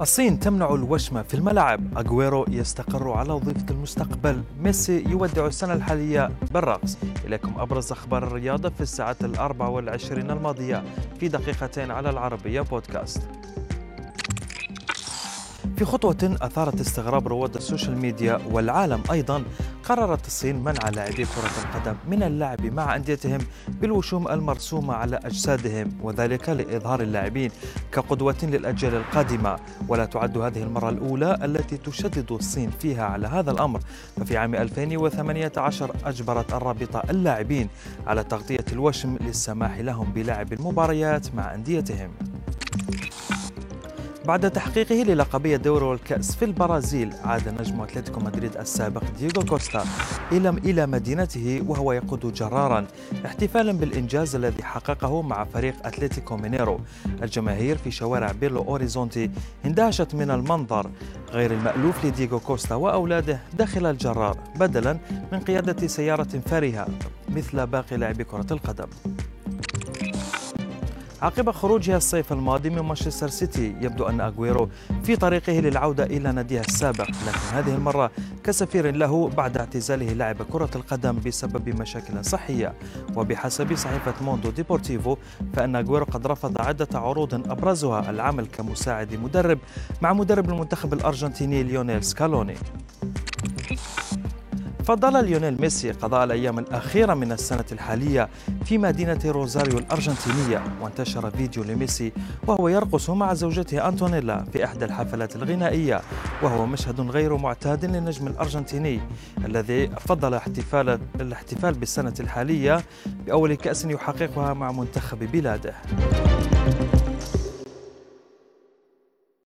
الصين تمنع الوشم في الملاعب. أغويرو يستقر على وظيفة المستقبل. ميسي يودع السنة الحالية بالرقص. إليكم أبرز أخبار الرياضة في الساعة الأربع والعشرين الماضية في دقيقتين على العربية بودكاست. في خطوة أثارت استغراب رواد ال social media والعالم أيضا قررت الصين منع لاعبي كرة القدم من اللعب مع أنديتهم بالوشوم المرسومة على أجسادهم وذلك لإظهار اللاعبين كقدوة للأجيال القادمة. ولا تعد هذه المرة الأولى التي تشدد الصين فيها على هذا الأمر. ففي عام 2018 أجبرت الرابطة اللاعبين على تغطية الوشم للسماح لهم بلعب المباريات مع أنديتهم. بعد تحقيقه للقبية دوري والكأس في البرازيل عاد نجم أتلتيكو مدريد السابق دييغو كوستا إلى إلى مدينته وهو يقود جرارا احتفالا بالإنجاز الذي حققه مع فريق أتلتيكو مينيرو. الجماهير في شوارع بيلو أوريزونتي اندهشت من المنظر غير المألوف لدييغو كوستا وأولاده داخل الجرار بدلا من قيادة سيارة فارهة مثل باقي لاعبي كرة القدم. عقب خروجها الصيف الماضي من مانشستر سيتي يبدو أن أغويرو في طريقه للعودة إلى ناديه السابق لكن هذه المرة كسفير له بعد اعتزاله لعب كرة القدم بسبب مشاكل صحية. وبحسب صحيفة موندو ديبورتيفو فإن أغويرو قد رفض عدة عروض أبرزها العمل كمساعد مدرب مع مدرب المنتخب الأرجنتيني ليونيل سكالوني. فضل ليونيل ميسي قضاء الأيام الأخيرة من السنة الحالية في مدينة روزاريو الأرجنتينية وانتشر فيديو لميسي وهو يرقص مع زوجته أنتونيلا في إحدى الحفلات الغنائية وهو مشهد غير معتاد للنجم الأرجنتيني الذي فضل احتفال الاحتفال بالسنة الحالية بأول كأس يحققها مع منتخب بلاده.